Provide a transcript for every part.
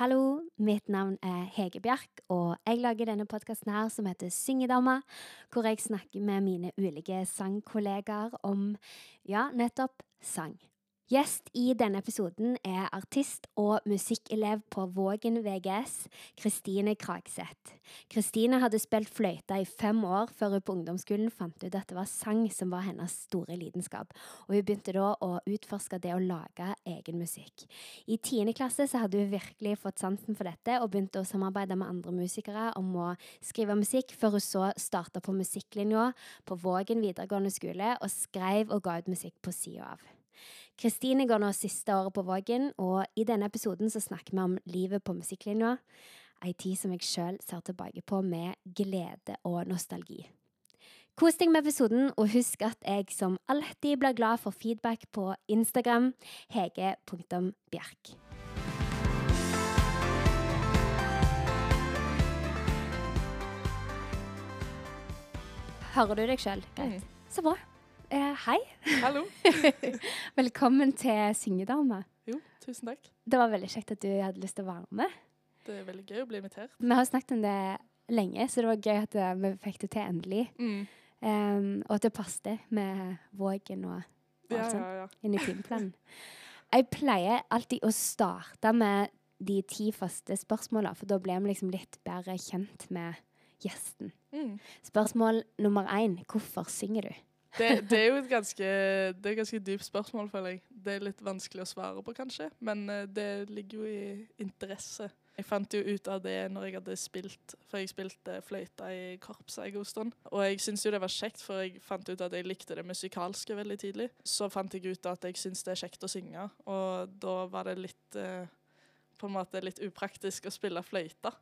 Hallo, mitt navn er Hege Bjerk, og jeg lager denne podkasten her som heter Syngedama, hvor jeg snakker med mine ulike sangkollegaer om, ja, nettopp sang. Gjest i denne episoden er artist og musikkelev på Vågen VGS, Kristine Kragseth. Kristine hadde spilt fløyte i fem år før hun på ungdomsskolen fant ut at det var sang som var hennes store lidenskap, og hun begynte da å utforske det å lage egen musikk. I tiende klasse så hadde hun virkelig fått sansen for dette, og begynte å samarbeide med andre musikere om å skrive musikk, før hun så starta på musikklinja på Vågen videregående skole, og skrev og ga ut musikk på sida av. Kristine går nå siste året på Vågen, og i denne episoden så snakker vi om livet på musikklinja. Ei tid som jeg sjøl ser tilbake på med glede og nostalgi. Kos deg med episoden, og husk at jeg som alltid blir glad for feedback på Instagram hege.bjerk. Hører du deg sjøl? Greit. Så bra. Eh, hei. Hallo. Velkommen til Syngedame. Jo, tusen takk. Det var veldig kjekt at du hadde lyst til å være med. Det er veldig gøy å bli invitert. Vi har snakket om det lenge, så det var gøy at eh, vi fikk det til endelig. Mm. Um, og at det passet med Vågen og, og Ja, alt sånt ja, ja. inn i timeplanen. Jeg pleier alltid å starte med de ti faste spørsmålene, for da blir vi liksom litt bedre kjent med gjesten. Mm. Spørsmål nummer én hvorfor synger du? Det, det er jo et ganske, det et ganske dypt spørsmål, føler jeg. Det er litt vanskelig å svare på, kanskje, men eh, det ligger jo i interesse. Jeg fant jo ut av det når jeg hadde spilt, for jeg spilte fløyta i korpset en god stund. Og jeg syntes jo det var kjekt, for jeg fant ut at jeg likte det musikalske veldig tidlig. Så fant jeg ut at jeg syntes det er kjekt å synge, og da var det litt eh, på en måte litt upraktisk å spille fløyte.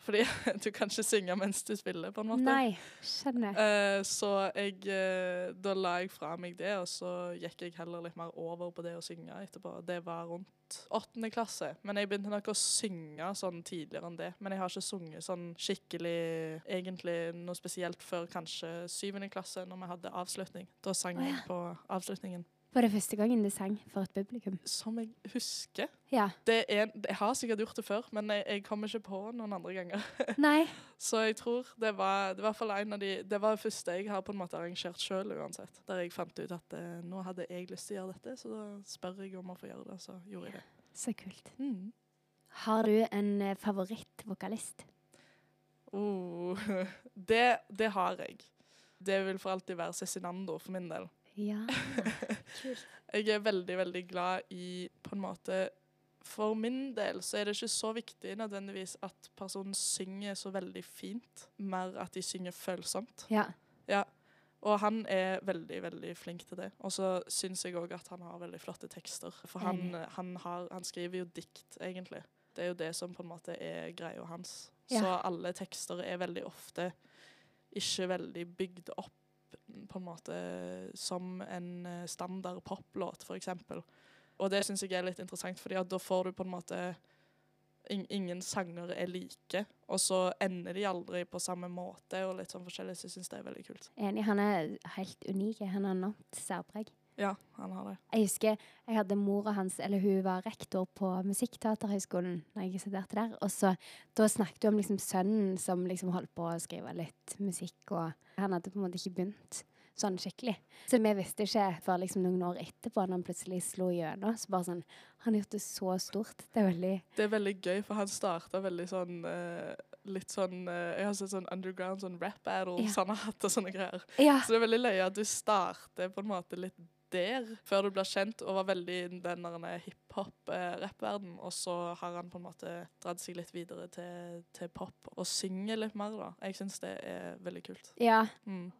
Fordi du kan ikke synge mens du spiller, på en måte. Nei, skjønner. uh, så jeg, uh, da la jeg fra meg det, og så gikk jeg heller litt mer over på det å synge etterpå. Det var rundt åttende klasse. Men jeg begynte nok å synge sånn tidligere enn det. Men jeg har ikke sunget sånn skikkelig egentlig noe spesielt før kanskje syvende klasse, når vi hadde avslutning. Da sang Å, ja. jeg på avslutningen. Var det første gangen du sang for et publikum? Som jeg husker. Ja. Det er, jeg har sikkert gjort det før, men jeg, jeg kommer ikke på noen andre ganger. Nei. Så jeg tror det var, det var en av de Det var det første jeg har på en måte arrangert sjøl uansett. Der jeg fant ut at eh, nå hadde jeg lyst til å gjøre dette, så da spør jeg om å få gjøre det, så gjorde jeg det. Så kult. Mm. Har du en eh, favorittvokalist? Oh, det, det har jeg. Det vil for alltid være Cezinando for min del. Ja. Kult. Jeg er veldig, veldig glad i på en måte For min del så er det ikke så viktig nødvendigvis at personen synger så veldig fint, mer at de synger følsomt. Ja. Ja. Og han er veldig, veldig flink til det. Og så syns jeg òg at han har veldig flotte tekster. For han, han, har, han skriver jo dikt, egentlig. Det er jo det som på en måte er greia hans. Ja. Så alle tekster er veldig ofte ikke veldig bygd opp på en måte som en eh, standard poplåt, f.eks. Og det syns jeg er litt interessant, fordi at da får du på en måte in Ingen sanger er like, og så ender de aldri på samme måte, og litt sånn forskjellig, så jeg syns det er veldig kult. Enig. Han er helt unik. Han har nådd særpreg. Ja, han har det. Jeg husker jeg hadde mora hans, eller hun var rektor på Musikkteaterhøgskolen da jeg studerte der. Og så da snakket hun om liksom sønnen som liksom holdt på å skrive litt musikk, og han hadde på en måte ikke begynt sånn skikkelig. Så vi visste ikke før liksom noen år etterpå, når han plutselig slo gjennom. Så bare sånn Han har gjort det så stort. Det er veldig Det er veldig gøy, for han starta veldig sånn uh, Litt sånn uh, Jeg har sett sånn underground sånn rap battles Ja. han har hatt, og sånne greier. Ja. Så det er veldig løye at du starter på en måte litt der, før du blir kjent og var veldig i den hiphop-rappverden. Og så har han på en måte dratt seg litt videre til, til pop og synger litt mer, da. Jeg syns det er veldig kult. ja. Mm.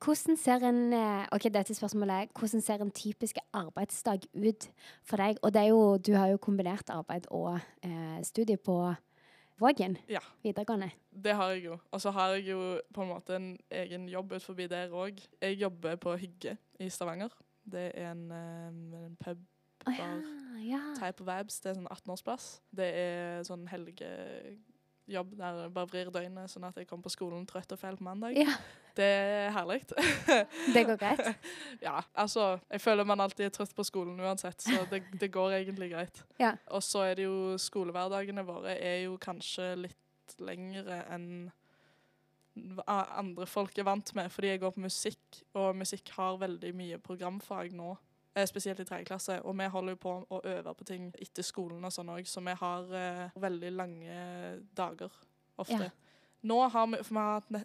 Hvordan ser en eh, ok, dette spørsmålet er, hvordan ser en typisk arbeidsdag ut for deg? Og det er jo, du har jo kombinert arbeid og eh, studie på Vågen Ja. videregående. Det har jeg jo. Og så har jeg jo på en måte en egen jobb ut forbi der òg. Jeg jobber på Hygge i Stavanger. Det er en, eh, en pub Å ja, ja. Type Vibes. Det er sånn 18-årsplass. Det er sånn helgejobb der jeg bare vrir døgnet, sånn at jeg kommer på skolen trøtt og feil på mandag. Ja. Det er herlig. Det går greit? ja, altså Jeg føler man alltid er trøtt på skolen uansett, så det, det går egentlig greit. Ja. Og så er det jo Skolehverdagene våre er jo kanskje litt lengre enn andre folk er vant med, fordi jeg går på musikk, og musikk har veldig mye programfag nå. eh, Spesielt i tredje klasse. Og vi holder jo på å øve på ting etter skolen og sånn òg, så vi har eh, veldig lange dager ofte. Ja. Nå har vi, for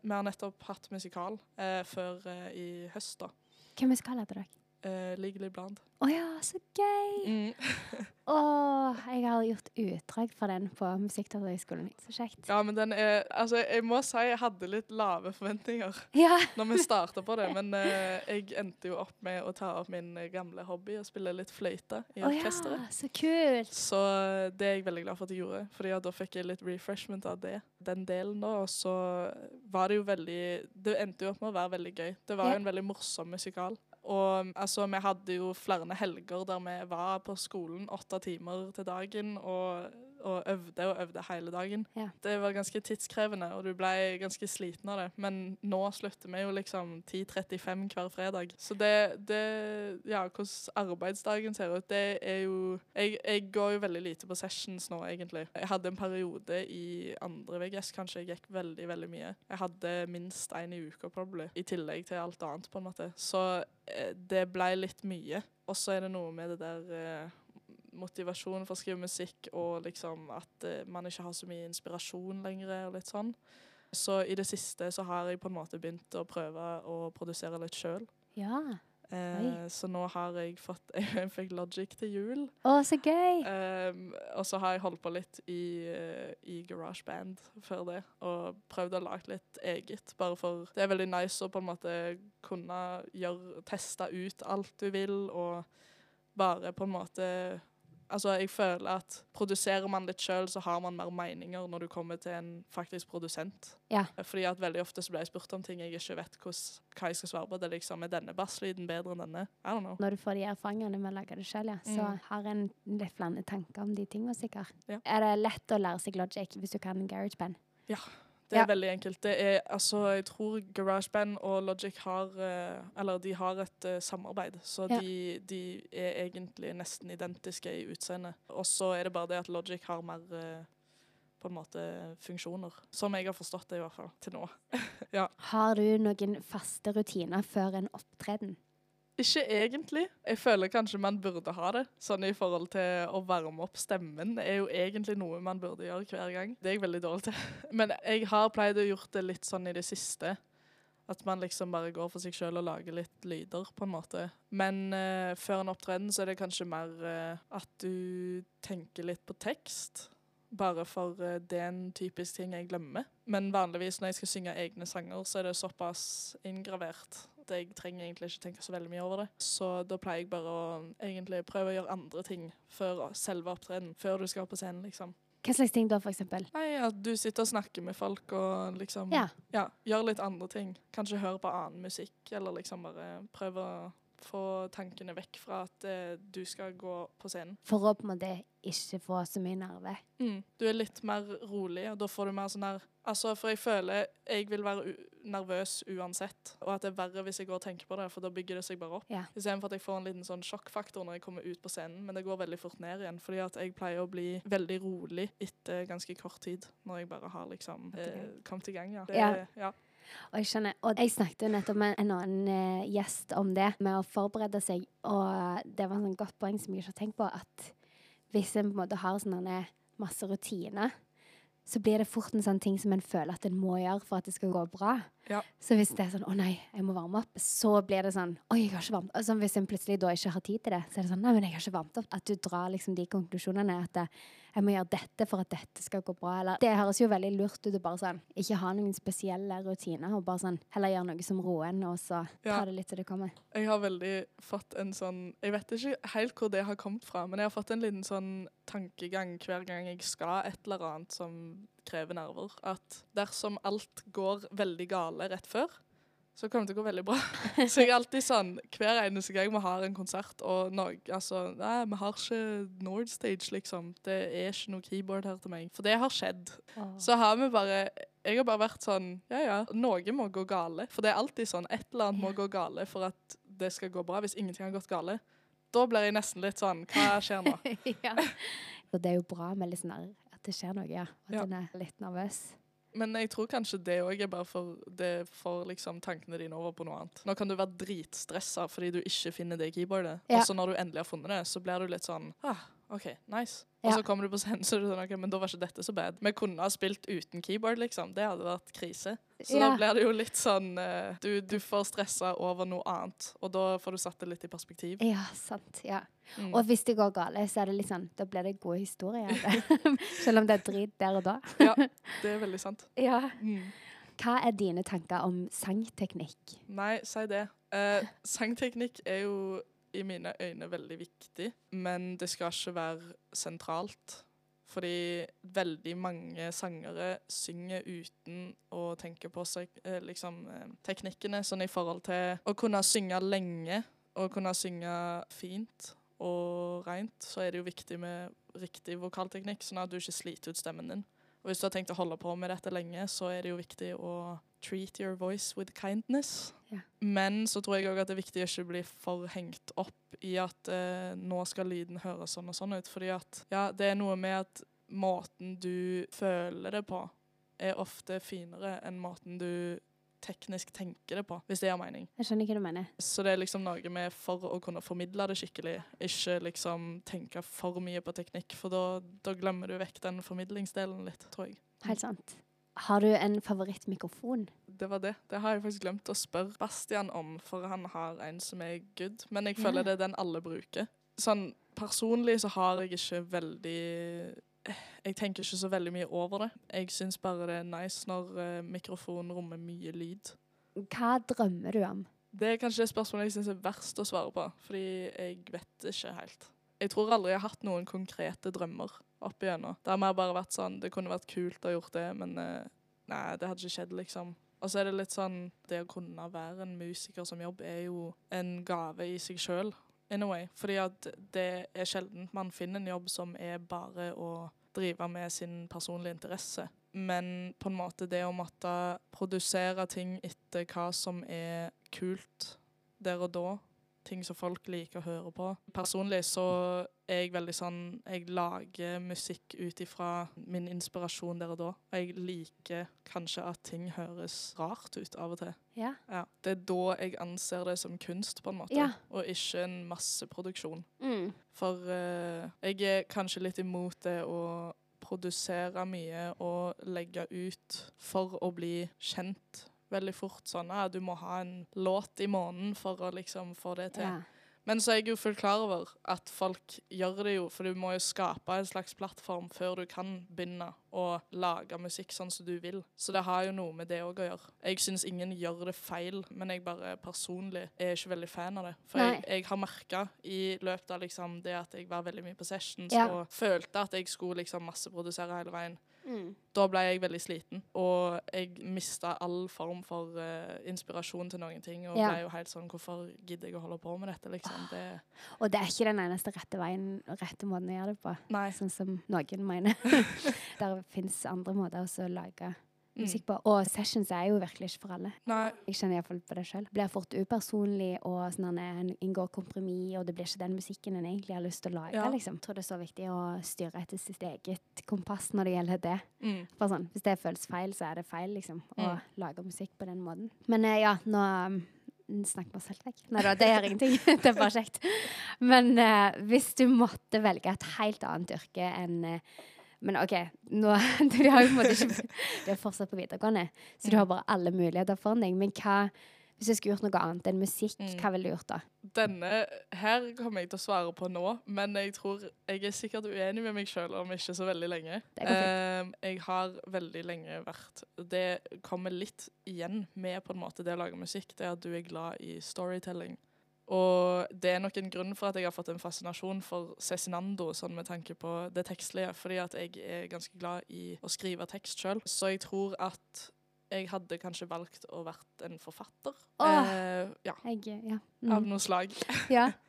vi har, nettopp hatt musikal eh, før eh, i høst, da. Hvem musikal heter dere? Eh, litt blant. Å ja, så gøy! Mm. oh, jeg har gjort utdrag fra den på Musikkteaterhøgskolen. Så kjekt. Ja, men den er Altså, jeg må si jeg hadde litt lave forventninger Ja. når vi starta på det, men uh, jeg endte jo opp med å ta opp min eh, gamle hobby og spille litt fløyte i orkesteret. ja, så kult. Så det er jeg veldig glad for at jeg gjorde, Fordi ja, da fikk jeg litt refreshment av det. Den delen da, og så var det jo veldig Det endte jo opp med å være veldig gøy. Det var Ja. jo en veldig morsom musikal. Og altså, vi hadde jo flere helger der vi var på skolen åtte timer til dagen og, og øvde og øvde hele dagen. Ja. Det var ganske tidskrevende, og du ble ganske sliten av det. Men nå slutter vi jo liksom 10.35 hver fredag. Så det, det Ja, hvordan arbeidsdagen ser ut, det er jo jeg, jeg går jo veldig lite på sessions nå, egentlig. Jeg hadde en periode i andre VGS kanskje jeg gikk veldig, veldig mye. Jeg hadde minst én i uka, probably, i tillegg til alt annet, på en måte. Så eh, det ble litt mye. Og så er det noe med det der eh, motivasjon for å skrive musikk, og liksom at eh, man ikke har så mye inspirasjon lenger, og litt sånn. Så i det siste så har jeg på en måte begynt å prøve å produsere litt sjøl. Ja. Eh, så nå har jeg fått Jeg fikk Logic til jul. Å, så gøy. Eh, og så har jeg holdt på litt i, i garage GarageBand før det, og prøvd å lage litt eget. Bare for Det er veldig nice å på en måte kunne gjøre, teste ut alt du vil, og bare på en måte Altså, jeg føler at produserer man litt sjøl, så har man mer meninger når du kommer til en faktisk produsent. Ja. Fordi at veldig ofte så blir jeg spurt om ting jeg ikke vet hos, hva jeg skal svare på. Det er liksom, Er denne basslyden bedre enn denne? I don't know. Når du får de erfaringene med å lage det selv, ja, så Mm. har en litt flere tanker om de tingene sikkert. Ja. Er det lett å lære seg Logic hvis du kan GarageBand? Det er Ja. veldig enkelt. Det er, altså, jeg tror GarageBand og Logic har eh, Eller de har et eh, samarbeid, så Ja. de, de er egentlig nesten identiske i utseende. Og så er det bare det at Logic har mer eh, på en måte funksjoner. Som jeg har forstått det, i hvert fall. Til nå. Har du noen faste rutiner før en opptreden? Ikke egentlig. Jeg føler kanskje man burde ha det. Sånn i forhold til å varme opp stemmen er jo egentlig noe man burde gjøre hver gang. Det er jeg veldig dårlig til. Men jeg har pleid å gjort det litt sånn i det siste. At man liksom bare går for seg sjøl og lager litt lyder, på en måte. Men uh, før en opptreden så er det kanskje mer uh, at du tenker litt på tekst. Bare for uh, det er en typisk ting jeg glemmer. Men vanligvis når jeg skal synge egne sanger, så er det såpass inngravert at jeg trenger egentlig ikke tenke så veldig mye over det. Så da pleier jeg bare å egentlig prøve å gjøre andre ting før selve opptreden. Før du skal på scenen, liksom. Hva slags ting da, eksempel? Nei, at du sitter og snakker med folk og liksom Ja. ja, gjør litt andre ting. Kanskje høre på annen musikk, eller liksom bare prøve å få tankene vekk fra at eh, du skal gå på scenen. For å på en måte ikke få så mye nerve. Mm. Du er litt mer rolig, og da får du mer sånn her Altså, for jeg føler jeg vil være nervøs uansett, og at det er verre hvis jeg går og tenker på det, for da bygger det seg bare opp. Ja. Istedenfor at jeg får en liten sånn sjokkfaktor når jeg kommer ut på scenen, men det går veldig fort ned igjen, fordi at jeg pleier å bli veldig rolig etter ganske kort tid, når jeg bare har liksom eh, kommet i gang, ja. Det, Ja. ja. Og jeg skjønner, og jeg snakket jo nettopp med en annen eh, gjest om det, med å forberede seg, og det var et sånn godt poeng som jeg ikke har tenkt på, at hvis en på en måte har sånne masse rutiner, så blir det fort en sånn ting som en føler at en må gjøre for at det skal gå bra. Ja. Så hvis det er sånn 'Å nei, jeg må varme opp', så blir det sånn 'Oi, jeg har ikke varmt. Altså, hvis en plutselig da ikke har tid til det, så er det sånn 'Nei, men jeg har ikke varmt opp'. At du drar liksom de konklusjonene at det, 'Jeg må gjøre dette for at dette skal gå bra', eller Det høres jo veldig lurt ut å bare sånn ikke ha noen spesielle rutiner, og bare sånn heller gjøre noe som roer en, og så Ja. ta det litt til det kommer. Jeg har veldig fått en sånn Jeg vet ikke helt hvor det har kommet fra, men jeg har fått en liten sånn tankegang hver gang jeg skal et eller annet som krever nerver. At dersom alt går veldig gale rett før, så kommer det til å gå veldig bra. Så jeg er alltid sånn hver eneste gang vi har en konsert og noe Altså, nei, vi har ikke Nordstage, liksom. Det er ikke noe keyboard her til meg. For det har skjedd. Så har vi bare Jeg har bare vært sånn Ja ja, noe må gå gale. For det er alltid sånn et eller annet må gå gale for at det skal gå bra. Hvis ingenting har gått gale, da blir jeg nesten litt sånn Hva skjer nå? ja. Så det er jo bra med litt sånn det skjer noe, ja. At Ja. en er litt nervøs. Men jeg tror kanskje det òg er bare for det får liksom tankene dine over på noe annet. Nå kan du være dritstressa fordi du ikke finner det keyboardet. Ja. Og så når du endelig har funnet det, så blir du litt sånn ah, OK, nice. Og Ja. så kommer du på scenen, så er du sånn OK, men da var ikke dette så bad. Vi kunne ha spilt uten keyboard, liksom. Det hadde vært krise. Så Ja. da blir det jo litt sånn eh, du, du får stressa over noe annet, og da får du satt det litt i perspektiv. Ja, sant. Ja. Mm. Og hvis det går gale, så er det litt sånn Da blir det gode historier. Selv om det er drit der og da. Ja, det er veldig sant. Ja. Mm. Hva er dine tanker om sangteknikk? Nei, si det. Eh, sangteknikk er jo i mine øyne veldig viktig, men det skal ikke være sentralt. Fordi veldig mange sangere synger uten å tenke på seg, eh, liksom, eh, teknikkene, sånn i forhold til å kunne synge lenge og kunne synge fint og rent, så er det jo viktig med riktig vokalteknikk, sånn at du ikke sliter ut stemmen din. Og hvis du har tenkt å holde på med dette lenge, så er det jo viktig å treat your voice with kindness. Ja. Men så tror jeg òg at det er viktig å ikke bli for hengt opp i at eh, nå skal lyden høres sånn og sånn ut. Fordi at ja, det er noe med at måten du føler det på, er ofte finere enn måten du teknisk tenker det på, hvis det gir mening. Jeg skjønner hva du mener. Så det er liksom noe med for å kunne formidle det skikkelig, ikke liksom tenke for mye på teknikk, for da, da glemmer du vekk den formidlingsdelen litt, tror jeg. Helt sant. Har du en favorittmikrofon? Det var det. Det har jeg faktisk glemt å spørre Bastian om, for han har en som er good, men jeg Ja. føler det er den alle bruker. Sånn personlig så har jeg ikke veldig Jeg tenker ikke så veldig mye over det. Jeg syns bare det er nice når uh, mikrofonen rommer mye lyd. Hva drømmer du om? Det er kanskje det spørsmålet jeg syns er verst å svare på, fordi jeg vet ikke helt. Jeg tror aldri jeg har hatt noen konkrete drømmer opp igjennom. Det har mer bare vært sånn Det kunne vært kult å ha gjort det, men uh, nei, det hadde ikke skjedd, liksom. Og så er det litt sånn Det å kunne være en musiker som jobb er jo en gave i seg sjøl, in a way. Fordi at det er sjelden man finner en jobb som er bare å drive med sin personlige interesse. Men på en måte det å måtte produsere ting etter hva som er kult der og da, ting som folk liker å høre på. Personlig så er jeg veldig sånn Jeg lager musikk ut ifra min inspirasjon der og da. Og jeg liker kanskje at ting høres rart ut av og til. Ja. Ja. Det er da jeg anser det som kunst, på en måte, Ja. og ikke en masseproduksjon. Mm. For uh, jeg er kanskje litt imot det å produsere mye og legge ut for å bli kjent veldig fort. Sånn at du må ha en låt i måneden for å liksom få det til. Men så er jeg jo fullt klar over at folk gjør det jo, for du må jo skape en slags plattform før du kan begynne å lage musikk sånn som du vil. Så det har jo noe med det òg å gjøre. Jeg syns ingen gjør det feil, men jeg bare personlig er ikke veldig fan av det. For jeg, jeg har merka i løpet av liksom det at jeg var veldig mye på sessions Ja. og følte at jeg skulle liksom masseprodusere hele veien. Mm. Da ble jeg veldig sliten, og jeg mista all form for uh, inspirasjon til noen ting. Og Ja. ble jo helt sånn Hvorfor gidder jeg å holde på med dette, liksom? Det Og det er ikke den eneste rette veien og rette måten å gjøre det på. Nei. Sånn som noen mener. Der fins andre måter også å lage. Musikk på. Og sessions er jo virkelig ikke for alle. Nei. Jeg kjenner iallfall på det sjøl. Blir fort upersonlig, og sånn en inngår kompromiss, og det blir ikke den musikken en egentlig har lyst til å lage. Ja. liksom. Jeg tror det er så viktig å styre etter sitt eget kompass når det gjelder det. Mm. Sånn, Hvis det føles feil, så er det feil, liksom. Å Mm. lage musikk på den måten. Men eh, ja, nå Snakk snakker selv vekk. Nei da, det gjør ingenting. det er bare kjekt. Men uh, hvis du måtte velge et helt annet yrke enn eh, Men OK, nå, du har jo på en måte ikke Du er fortsatt på videregående, så du har bare alle muligheter foran deg. Men hva hvis du skulle gjort noe annet enn musikk, Mm. hva ville du gjort da? Denne her kommer jeg til å svare på nå, men jeg tror jeg er sikkert uenig med meg sjøl om ikke så veldig lenge. Eh, jeg har veldig lenge vært Det kommer litt igjen med på en måte det å lage musikk, det er at du er glad i storytelling. Og det er nok en grunn for at jeg har fått en fascinasjon for Cezinando, sånn med tanke på det tekstlige, fordi at jeg er ganske glad i å skrive tekst sjøl. Så jeg tror at jeg hadde kanskje valgt å vært en forfatter. Åh. Eh, ja, Jeg, ja. av Mm. noe slag. ja.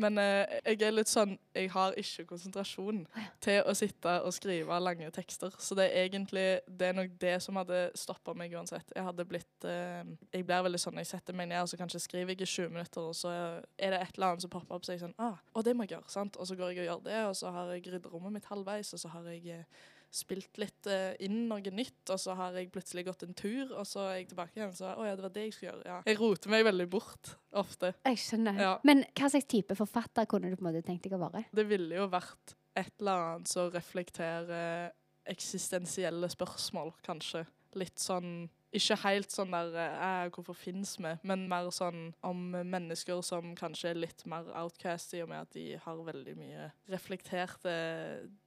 Men eh, jeg er litt sånn Jeg har ikke konsentrasjon til å sitte og skrive lange tekster. Så det er egentlig Det er nok det som hadde stoppa meg uansett. Jeg hadde blitt eh, Jeg blir veldig sånn Jeg setter meg ned, og så kanskje skriver jeg i 20 minutter, og så er det et eller annet som popper opp, så er sånn ah, Å, det må jeg gjøre. sant? Og så går jeg og gjør det, og så har jeg ryddet rommet mitt halvveis, og så har jeg eh, spilt litt eh, inn noe nytt, og så har jeg plutselig gått en tur, og så er jeg tilbake igjen, så å ja, det var det jeg skulle gjøre. Ja. Jeg roter meg veldig bort ofte. Jeg skjønner. Ja. Men hva slags type forfatter kunne du på en måte tenkt deg å være? Det ville jo vært et eller annet som reflekterer eksistensielle spørsmål, kanskje. Litt sånn Ikke helt sånn der eh, 'Hvorfor fins vi?' men mer sånn om mennesker som kanskje er litt mer outcast, i og med at de har veldig mye reflekterte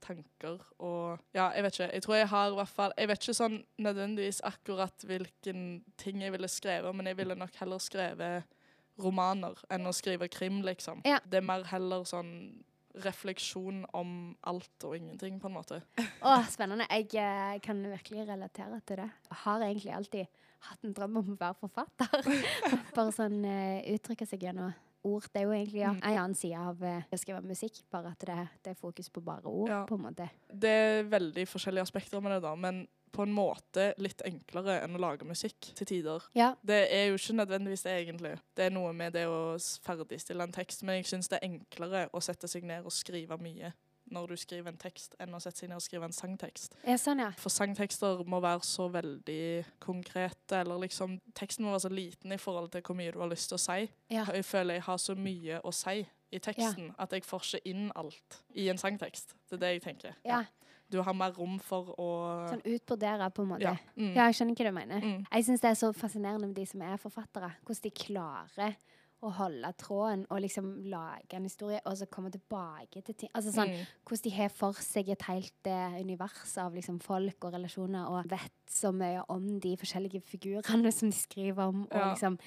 tanker. Og ja, jeg vet ikke. Jeg tror jeg har i hvert fall Jeg vet ikke sånn nødvendigvis akkurat hvilken ting jeg ville skrevet, men jeg ville nok heller skrevet romaner enn å skrive krim, liksom. Ja. Det er mer heller sånn refleksjon om alt og ingenting, på en måte. Å, spennende. Jeg eh, kan virkelig relatere til det. Jeg har egentlig alltid hatt en drøm om å være forfatter. Bare sånn eh, uttrykke seg gjennom ord. Det er jo egentlig ja, Mm. en annen side av eh, å skrive musikk, bare at det, det er fokus på bare ord, Ja. på en måte. Det er veldig forskjellige aspekter med det, da, men på en måte litt enklere enn å lage musikk til tider. Ja. Det er jo ikke nødvendigvis det, egentlig. Det er noe med det å ferdigstille en tekst, men jeg syns det er enklere å sette seg ned og skrive mye når du skriver en tekst, enn å sette seg ned og skrive en sangtekst. Ja, sånn, ja. For sangtekster må være så veldig konkrete, eller liksom Teksten må være så liten i forhold til hvor mye du har lyst til å si. Ja. Jeg føler jeg har så mye å si i teksten at jeg får ikke inn alt i en sangtekst. Det er det jeg tenker. Ja. ja. Du har mer rom for å Sånn utbrodere, på en måte. Ja. Ja, Mm. jeg skjønner hva du mener. Mm. Jeg syns det er så fascinerende med de som er forfattere. Hvordan de klarer å holde tråden og liksom lage en historie, og så komme tilbake til ting. Altså sånn, Mm. Hvordan de har for seg et helt uh, univers av liksom, folk og relasjoner, og vet så mye om de forskjellige figurene som de skriver om, og Ja. liksom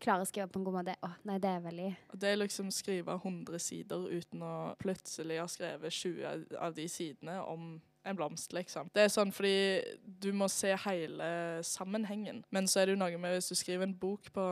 klarer å skrive på en god måte. Åh, nei, det er veldig Det er liksom skrive 100 sider uten å plutselig ha skrevet 20 av de sidene om en blomst, liksom. Det er sånn fordi du må se hele sammenhengen. Men så er det jo noe med hvis du skriver en bok på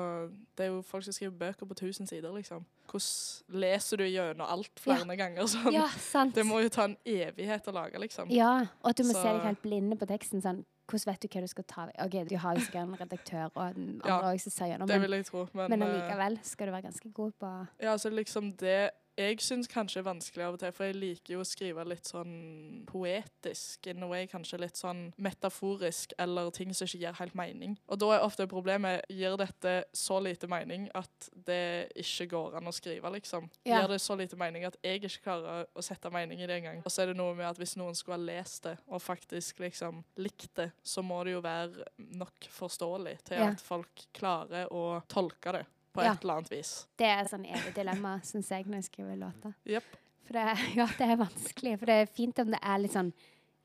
Det er jo folk som skriver bøker på 1000 sider, liksom. Hvordan leser du gjennom alt flere ganger? Sånn? Ja, sant. Det må jo ta en evighet å lage, liksom. Ja, og at du må Så- se deg helt blinde på teksten. sånn, Hvordan vet du hva du skal ta OK, du har jo sikkert en redaktør og en Ja, andre også som ser gjennom, Det men, vil jeg tro. Men, men eh, allikevel skal du være ganske god på Ja, så liksom det jeg syns kanskje er vanskelig av og til, for jeg liker jo å skrive litt sånn poetisk, in a way, kanskje litt sånn metaforisk, eller ting som ikke gir helt mening. Og da er ofte problemet gir dette så lite mening at det ikke går an å skrive, liksom. Ja. Gir det så lite mening at jeg ikke klarer å sette mening i det engang. Og så er det noe med at hvis noen skulle ha lest det, og faktisk liksom likt det, så må det jo være nok forståelig til Ja. at folk klarer å tolke det på Ja. et eller annet vis. Det er sånn evig dilemma, syns jeg, når jeg skriver låter. Yep. For det, ja, det er vanskelig. For det er fint om det er litt sånn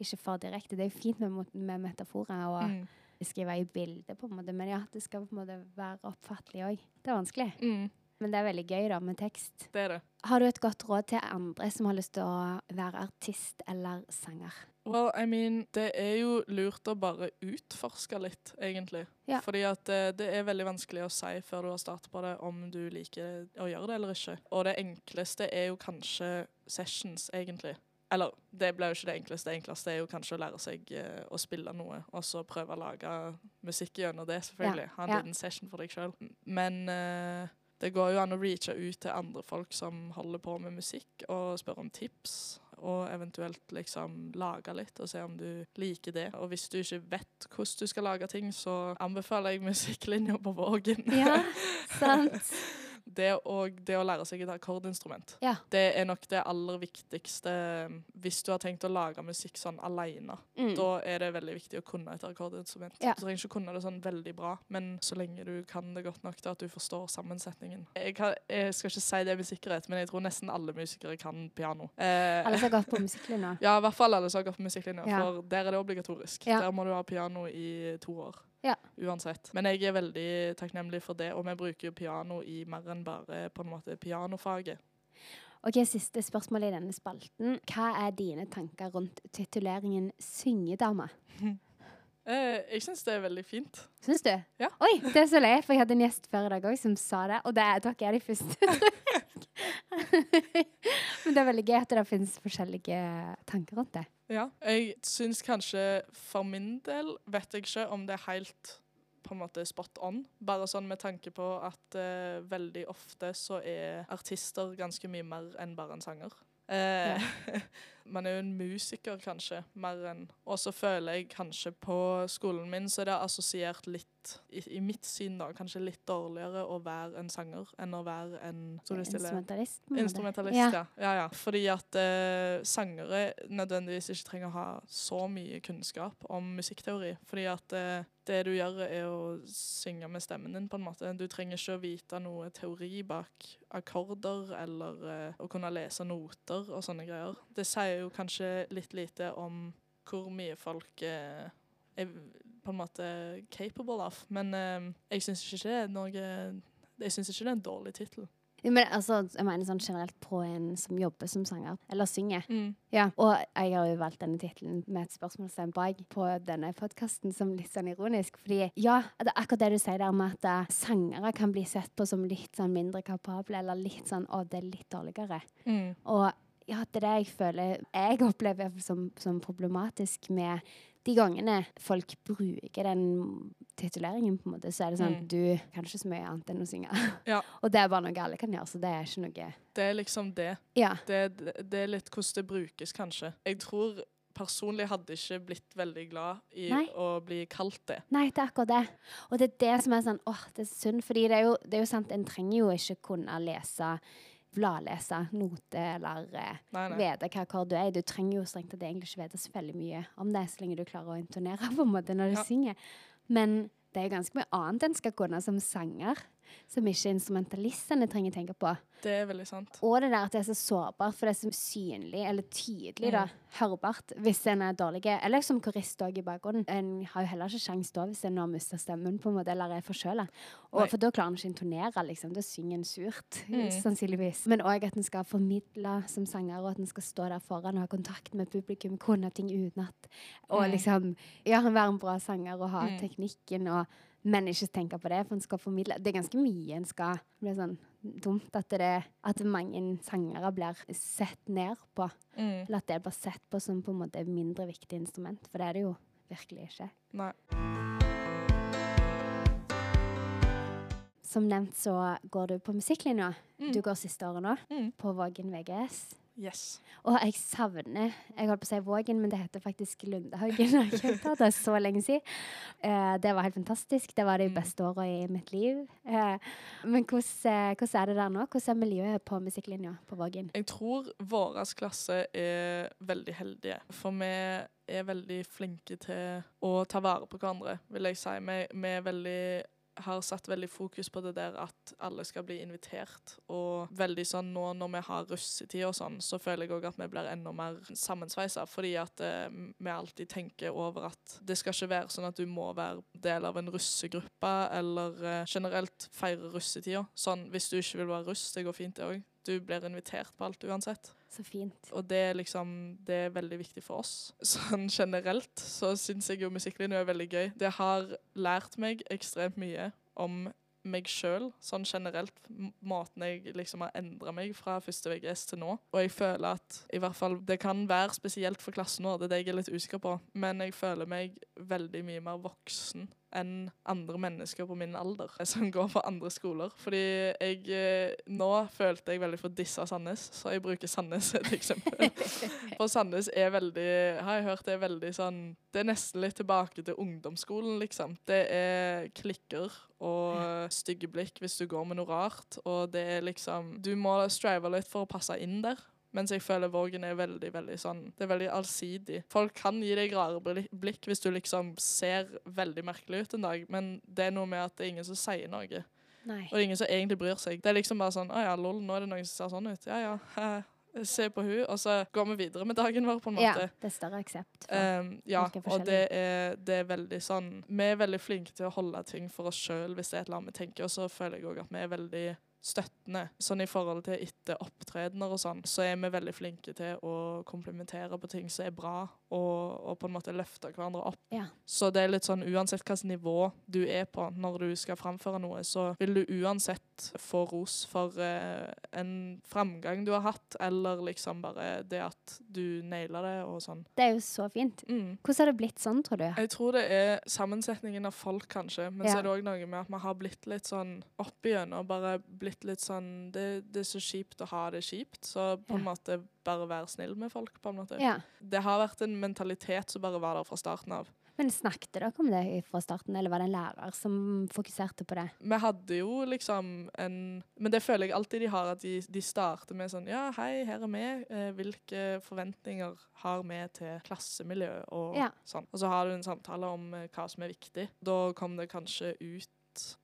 ikke for direkte. Det er jo fint med, med metaforer og Mm. skrive i bilder, på en måte. Men ja, det skal på en måte være oppfattelig òg. Det er vanskelig. Mm, Men det er veldig gøy, da, med tekst. det er det. Har du et godt råd til andre som har lyst til å være artist eller sanger? Well, I mean, det er jo lurt å bare utforske litt, egentlig. Ja. Fordi at det, det er veldig vanskelig å si før du har startet på det, om du liker å gjøre det eller ikke. Og det enkleste er jo kanskje sessions, egentlig. Eller, det ble jo ikke det enkleste. Det enkleste er jo kanskje å lære seg uh, å spille noe, og så prøve å lage musikk gjennom det, selvfølgelig. Ha en ja. liten session for deg sjøl. Men eh, det går jo an å reache ut til andre folk som holder på med musikk, og spørre om tips. Og eventuelt liksom lage litt, og se om du liker det. Og hvis du ikke vet hvordan du skal lage ting, så anbefaler jeg musikklinja på Vågen. Ja, sant. Det, og det å lære seg et akkordinstrument. Ja. Det er nok det aller viktigste um, hvis du har tenkt å lage musikk sånn alene. Mm. Da er det veldig viktig å kunne et akkordinstrument. Ja. Du trenger ikke kunne det sånn veldig bra, men så lenge du kan det godt nok til at du forstår sammensetningen. Jeg, kan, jeg skal ikke si det med sikkerhet, men jeg tror nesten alle musikere kan piano. Eh, Alle som har gått på musikklinja. ja, i hvert fall alle som har gått på musikklinja, Ja. for der er det obligatorisk. Der må du ha piano i to år. Ja. Uansett. Men jeg er veldig takknemlig for det, og vi bruker jo piano i mer enn bare på en måte pianofaget. Ok, Siste spørsmål i denne spalten. Hva er dine tanker rundt tituleringen syngedame? Eh, jeg syns det er veldig fint. Syns du? Ja. Oi, det er så løye, for jeg hadde en gjest før i dag òg som sa det, og det, dere er de første. Men det er veldig gøy at det finnes forskjellige tanker rundt det. Ja. Jeg syns kanskje for min del vet jeg ikke om det er helt på en måte spot on. Bare sånn med tanke på at eh, veldig ofte så er artister ganske mye mer enn bare en sanger. Eh, man er jo en musiker, kanskje, mer enn Og så føler jeg kanskje på skolen min så er det assosiert litt, i, i mitt syn da, kanskje litt dårligere å være en sanger enn å være en? Instrumentalist. Instrumentalist, Ja. ja. ja. ja. Fordi at eh, sangere nødvendigvis ikke trenger å ha så mye kunnskap om musikkteori. Fordi at eh, det du gjør, er å synge med stemmen din, på en måte. Du trenger ikke å vite noe teori bak akkorder eller eh, å kunne lese noter og sånne greier. Det sier jo kanskje litt lite om hvor mye folk eh, er på en måte capable of. Men eh, jeg syns ikke det er noe Jeg syns ikke det er en dårlig tittel. Ja, Men altså, jeg mener sånn generelt på en som jobber som sanger, eller synger. Mm. Ja, og jeg har jo valgt denne tittelen med et spørsmålstegn bak på denne podkasten som litt sånn ironisk. Fordi ja, det er akkurat det du sier der med at eh, sangere kan bli sett på som litt sånn mindre kapable, eller litt sånn å, det er litt dårligere. Mm. Og ja, det er det jeg føler jeg opplever som, som problematisk med de gangene folk bruker den tituleringen, på en måte, så er det sånn Mm. du kan ikke så mye annet enn å synge. Ja. og det er bare noe alle kan gjøre, så det er ikke noe Det er liksom det. Ja. Det, det, det er litt hvordan det brukes, kanskje. Jeg tror personlig hadde ikke blitt veldig glad i Nei. å bli kalt det. Nei, det er akkurat det. Og det er det som er sånn åh, det er synd. Fordi det er jo, det er jo sant, en trenger jo ikke kunne lese bladlese, noter eller nei. vite hva akkord du er i. Du trenger jo strengt tatt egentlig ikke vite så veldig mye om det, så lenge du klarer å intonere på en måte når du Ja. synger. Men det er ganske mye annet en skal kunne som sanger, som ikke instrumentalistene trenger tenke på. Det er veldig sant. Og det der at det er så sårbart, for det er så synlig, eller tydelig, da, hørbart, hvis en er dårlig. Eller som korist òg i bakgrunnen. En har jo heller ikke sjans da hvis en har mista stemmen, på en måte, eller er forkjøla. For da klarer en ikke å intonere, liksom. Da synger en surt, Mm. sannsynligvis. Men òg at en skal formidle som sanger, og at en skal stå der foran og ha kontakt med publikum, kunne ting utenat. Og Mm. liksom ja, være en bra sanger og ha Mm. teknikken, og, men ikke tenke på det, for en skal formidle. Det er ganske mye en skal Det blir sånn dumt at, det, at mange sangere blir sett ned på. Mm. Eller at det blir sett på som på en måte mindre viktig instrument, for det er det jo virkelig ikke. Nei. Som nevnt så går du på musikklinja. Mm. Du går siste året nå, Mm. på Vågen VGS. Yes. Og jeg savner Jeg holdt på å si Vågen, men det heter faktisk Lundehaugen. Det er så lenge siden. Eh, det var helt fantastisk. Det var de Mm. beste åra i mitt liv. Eh, men hvordan, eh, hvordan er det der nå? Hvordan er miljøet på musikklinja på Vågen? Jeg tror vår klasse er veldig heldige, for vi er veldig flinke til å ta vare på hverandre, vil jeg si. Vi, vi er veldig har satt veldig fokus på det der at alle skal bli invitert. Og veldig sånn nå når vi har russetid og sånn, så føler jeg òg at vi blir enda mer sammensveisa. Fordi at eh, vi alltid tenker over at det skal ikke være sånn at du må være del av en russegruppe eller eh, generelt feire russetida. Sånn hvis du ikke vil være russ, det går fint det òg. Du blir invitert på alt uansett. Så fint. Og det er liksom Det er veldig viktig for oss. Sånn generelt så syns jeg jo musikklinja er veldig gøy. Det har lært meg ekstremt mye om meg sjøl, sånn generelt. Måten jeg liksom har endra meg fra første VGS til nå. Og jeg føler at i hvert fall Det kan være spesielt for klassen nå, det er det jeg er litt usikker på, men jeg føler meg veldig mye mer voksen enn andre mennesker på min alder som går på andre skoler. Fordi jeg eh, Nå følte jeg veldig for dissa disse Sandnes, så jeg bruker Sandnes et eksempel. For Sandnes er veldig, har jeg hørt, det er veldig sånn Det er nesten litt tilbake til ungdomsskolen, liksom. Det er klikker og stygge blikk hvis du går med noe rart, og det er liksom Du må strive litt for å passe inn der. Mens jeg føler Vågen er veldig veldig sånn, det er veldig allsidig. Folk kan gi deg rare blikk hvis du liksom ser veldig merkelig ut en dag, men det er noe med at det er ingen som sier noe. Nei. Og det er ingen som egentlig bryr seg. Det er liksom bare sånn Å ja, lol, nå er det noen som ser sånn ut. Ja ja. Se på hun, og så går vi videre med dagen vår, på en måte. Ja, det er større aksept. Um, ja, og det er, det er veldig sånn Vi er veldig flinke til å holde ting for oss sjøl hvis det er et eller annet vi tenker, og så føler jeg òg at vi er veldig støttende. Sånn i forhold til etter opptredener og sånn, så er vi veldig flinke til å komplementere på ting som er bra, og, og på en måte løfte hverandre opp. Ja. Så det er litt sånn uansett hvilket nivå du er på når du skal framføre noe, så vil du uansett få ros for eh, en framgang du har hatt, eller liksom bare det at du naila det og sånn. Det er jo så fint. Mm. Hvordan har det blitt sånn, tror du? Jeg tror det er sammensetningen av folk, kanskje. Men Ja. så er det òg noe med at vi har blitt litt sånn oppigjennom. Bare blitt litt sånn det, det er så kjipt å ha det kjipt, så på en måte bare være snill med folk, på en måte. Ja. Det har vært en mentalitet som bare var der fra starten av. Men snakket dere om det fra starten, eller var det en lærer som fokuserte på det? Vi hadde jo liksom en Men det føler jeg alltid de har, at de, de starter med sånn Ja, hei, her er vi. Eh, hvilke forventninger har vi til klassemiljø og Ja. sånn. Og så har du en samtale om eh, hva som er viktig. Da kom det kanskje ut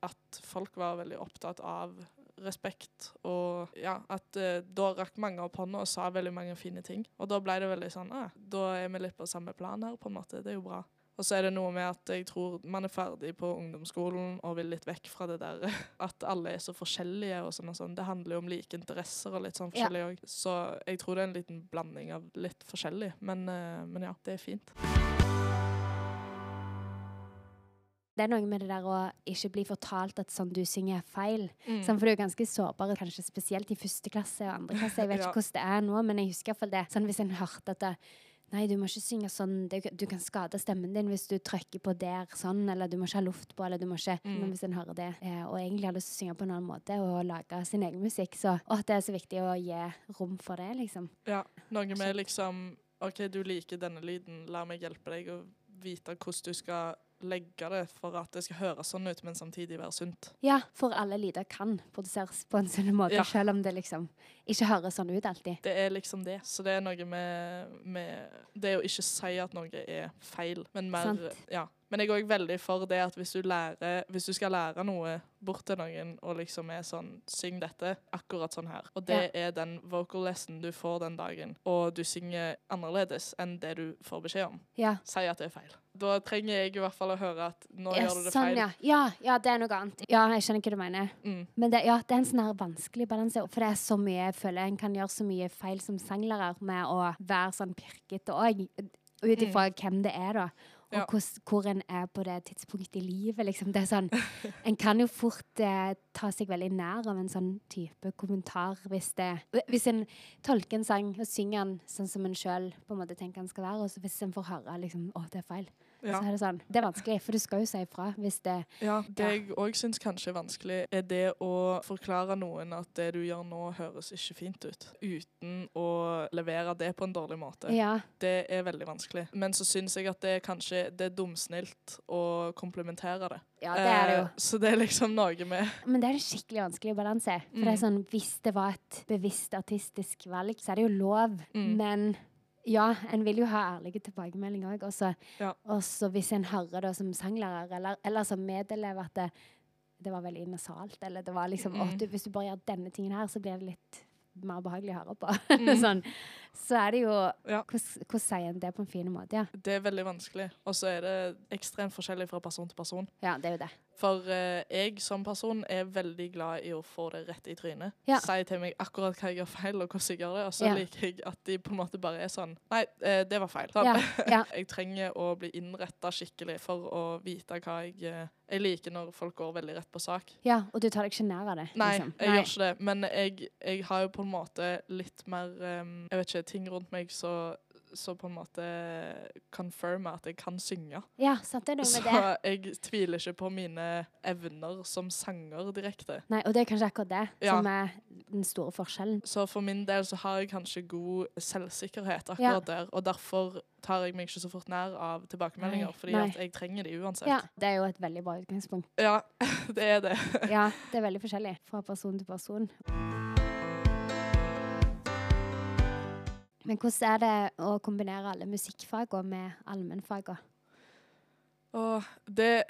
at folk var veldig opptatt av respekt, og ja, at uh, da rakk mange opp hånda og sa veldig mange fine ting. Og da ble det veldig sånn ah, Da er vi litt på samme plan her, på en måte. Det er jo bra. Og så er det noe med at jeg tror man er ferdig på ungdomsskolen og vil litt vekk fra det der at alle er så forskjellige og sånn og sånn. Det handler jo om like interesser og litt sånn forskjellig òg. Så jeg tror det er en liten blanding av litt forskjellig. Men, eh, men ja, det er fint. Det er noe med det der å ikke bli fortalt at sånn du synger er feil. Mm. Sånn, for du er ganske sårbar, kanskje spesielt i første klasse og andre klasse. Jeg vet Ja. ikke hvordan det er nå, men jeg husker i hvert fall det. Sånn hvis en hørte at det, Nei, du må ikke synge sånn. Du kan skade stemmen din hvis du trykker på der sånn, eller du må ikke ha luft på, eller du må ikke Mm. Men hvis en hører det, eh, og egentlig har lyst til å synge på en annen måte og lage sin egen musikk, så å, det er så viktig å gi rom for det, liksom. Ja, noe med liksom OK, du liker denne lyden, la meg hjelpe deg å vite hvordan du skal legge det for at det skal høres sånn ut, men samtidig være sunt. Ja, for alle lyder kan produseres på en sånn måte, Ja. selv om det liksom ikke høres sånn ut alltid. Det er liksom det. Så det er noe med, med Det å ikke si at noe er feil, men mer Sant. Ja. Men jeg er òg veldig for det at hvis du, lærer, hvis du skal lære noe bort til noen, og liksom er sånn Syng dette akkurat sånn her. Og det er den vocal lesson du får den dagen, og du synger annerledes enn det du får beskjed om. Ja. Si at det er feil. Da trenger jeg i hvert fall å høre at nå Ja, gjør du det sånn, feil. ja. ja. Ja, det er noe annet. Ja, jeg skjønner hva du mener. Mm. Men det, ja, det er en sånn her vanskelig balanse. For det er så mye jeg føler en kan gjøre så mye feil som sanglærer med å være sånn pirkete òg. Ut ifra hvem det er, da. Og Mm. Ja. hvor en er på det tidspunktet i livet. Liksom. Det er sånn, en kan jo fort eh, ta seg veldig nær av en sånn type kommentar hvis det Hvis en tolker en sang og synger den sånn som en sjøl tenker den skal være, og så hvis en får høre liksom, å, det er feil, Ja. så er det sånn. Det er vanskelig, for du skal jo si ifra hvis det Ja, det Ja. jeg òg syns kanskje er vanskelig, er det å forklare noen at det du gjør nå, høres ikke fint ut, uten å levere det på en dårlig måte. Ja. Det er veldig vanskelig. Men så syns jeg at det er kanskje det er dumsnilt å komplementere det. ja, det er det jo. Eh, så det er liksom noe med Men det er en skikkelig vanskelig balanse. For det er Mm. sånn, Hvis det var et bevisst artistisk valg, så er det jo lov. Mm. Men ja, en vil jo ha ærlige tilbakemeldinger òg. Og så Ja. og hvis en hører det som sanglærer eller, eller som medelev at det, det var veldig nasalt, eller det var liksom Mm. «Å, du, Hvis du bare gjør denne tingen her, så blir det litt mer behagelig å høre på. Mm. sånn. Så er det jo Ja. Hvordan sier en det på en fin måte? Ja, Det er veldig vanskelig. Og så er det ekstremt forskjellig fra person til person. ja det er jo det. For eh, jeg som person er veldig glad i å få det rett i trynet. Ja. Si til meg akkurat hva jeg gjør feil, og hvordan jeg gjør det. Og så Ja. liker jeg at de på en måte bare er sånn Nei, eh, det var feil. Sånn. Ja. Jeg trenger å bli innretta skikkelig for å vite hva jeg eh, Jeg liker når folk går veldig rett på sak. ja, og du tar deg ikke nær av det? Nei, liksom. jeg gjør ikke det. Men jeg, jeg har jo på en måte litt mer um, Jeg vet ikke, ting rundt meg så så på en måte confirmer at jeg kan synge. Ja, sant det er noe Så med det. jeg tviler ikke på mine evner som sanger direkte. Nei, og det er kanskje akkurat det Ja. som er den store forskjellen. Så for min del så har jeg kanskje god selvsikkerhet akkurat der, og derfor tar jeg meg ikke så fort nær av tilbakemeldinger, Nei, fordi nei. at jeg trenger de uansett. Ja, det er jo et veldig bra utgangspunkt. Ja, det er det. Ja, det er veldig forskjellig fra person til person. Men hvordan er det å kombinere alle musikkfagene med allmennfagene? Og det,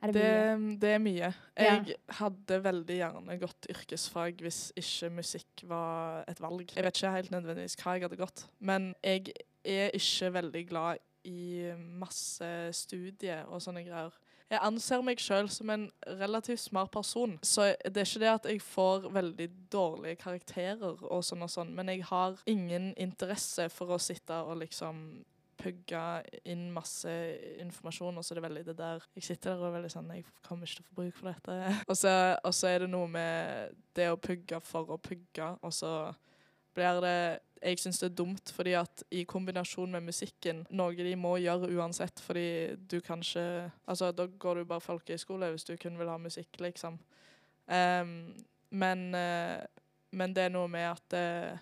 Er det det, mye? det er mye. Ja. Jeg hadde veldig gjerne gått yrkesfag hvis ikke musikk var et valg. Jeg vet ikke helt nødvendigvis hva jeg hadde gått, men jeg er ikke veldig glad i masse studier og sånne greier. Jeg anser meg sjøl som en relativt smart person, så det er ikke det at jeg får veldig dårlige karakterer og sånn og sånn, men jeg har ingen interesse for å sitte og liksom pugge inn masse informasjon, og så er det veldig det der Jeg sitter der og er veldig sånn Jeg kommer ikke til å få bruk for dette. Og så, og så er det noe med det å pugge for å pugge, og så blir det jeg syns det er dumt, fordi at i kombinasjon med musikken Noe de må gjøre uansett, fordi du kanskje Altså, da går du bare folkehøyskole hvis du kun vil ha musikk, liksom. Um, men, uh, men det er noe med at uh,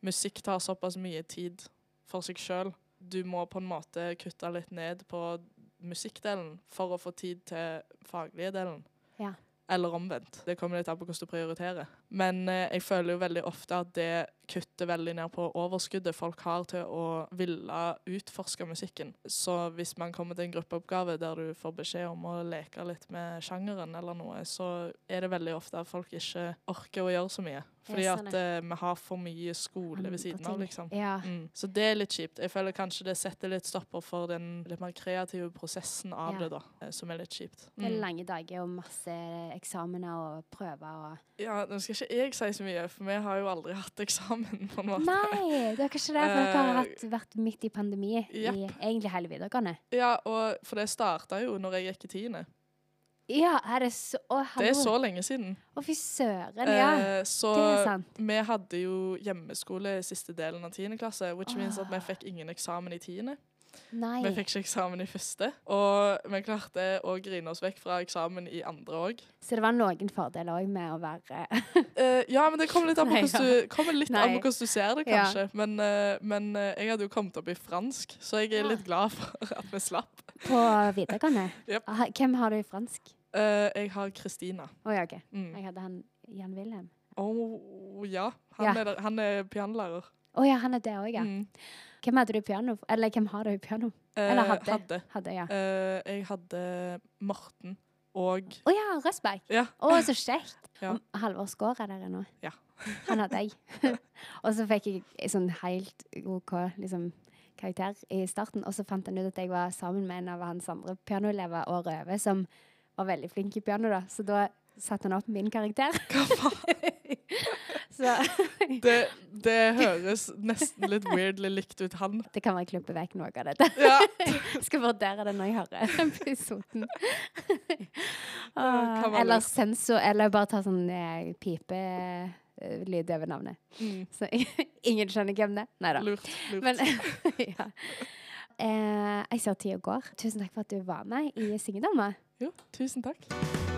musikk tar såpass mye tid for seg sjøl. Du må på en måte kutte litt ned på musikkdelen for å få tid til faglige delen. Ja. Eller omvendt. Det kommer litt an på hvordan du prioriterer. Men uh, jeg føler jo veldig ofte at det kutter veldig ned på overskuddet folk har til å ville utforske musikken. Så hvis man kommer til en gruppeoppgave der du får beskjed om å leke litt med sjangeren eller noe, så er det veldig ofte at folk ikke orker å gjøre så mye. Fordi at uh, vi har for mye skole ved siden av, liksom. Ja. Mm. Så det er litt kjipt. Jeg føler kanskje det setter litt stopper for den litt mer kreative prosessen av Ja. det, da, eh, som er litt kjipt. Det er Mm. lange dager og masse eksamener og prøver og Ja, nå skal ikke jeg si så mye, for vi har jo aldri hatt eksamen, på en måte. Nei, det er ikke det, for dere har Eh, hatt, vært midt i pandemi i egentlig hele videregående. Ja, og for det starta jo når jeg gikk i tiende. Ja, er det så Å. Det er så lenge siden. Å, fy søren, ja. Eh, så det er sant. vi hadde jo hjemmeskole siste delen av tiende klasse, which means at vi fikk ingen eksamen i tiende. Nei. Vi fikk ikke eksamen i første, og vi klarte å grine oss vekk fra eksamen i andre òg. Så det var noen fordeler òg med å være uh, ja, men det kommer litt an på hvordan du, kommer litt an på hvordan du ser det, Ja. kanskje. Men, uh, men uh, jeg hadde jo kommet opp i fransk, så jeg er Ja. litt glad for at vi slapp. på videregående. Ah, Hvem har du i fransk? Eh, jeg har Kristina. Oh, ja, OK. Mm. Jeg hadde han Jan Wilhelm. Å ja. Han, Ja. Er, der, han er pianolærer. Å ja, han er det òg, ja. Mm. Hvem hadde du i piano? Eller hvem har du i piano? Eller Eh, hadde. hadde. Hadde, ja. Uh, jeg hadde Morten og Å ja, Røsberg. Ja. oh, så kjekt. Ja. Halvor Skaar er der ennå. Ja. Han hadde jeg. og så fikk jeg en sånn helt OK liksom, karakter i starten, og så fant han ut at jeg var sammen med en av hans andre pianoelever, og Røve, som var veldig flink i piano, da. Så da satte han opp min karakter. Hva faen? Det, det høres nesten litt weirdly likt ut, han. det kan være klippe vekk noe av dette. Ja. Skal vurdere det når jeg hører episoden. Ah, eller sensor, eller bare ta sånn eh, pipelyd over navnet. Mm. Så ingen skjønner hvem det er. Nei da. Lurt. lurt. Men ja. Eh, jeg ser tida går. Tusen takk for at du var med i Syngedama. Jo, tusen takk.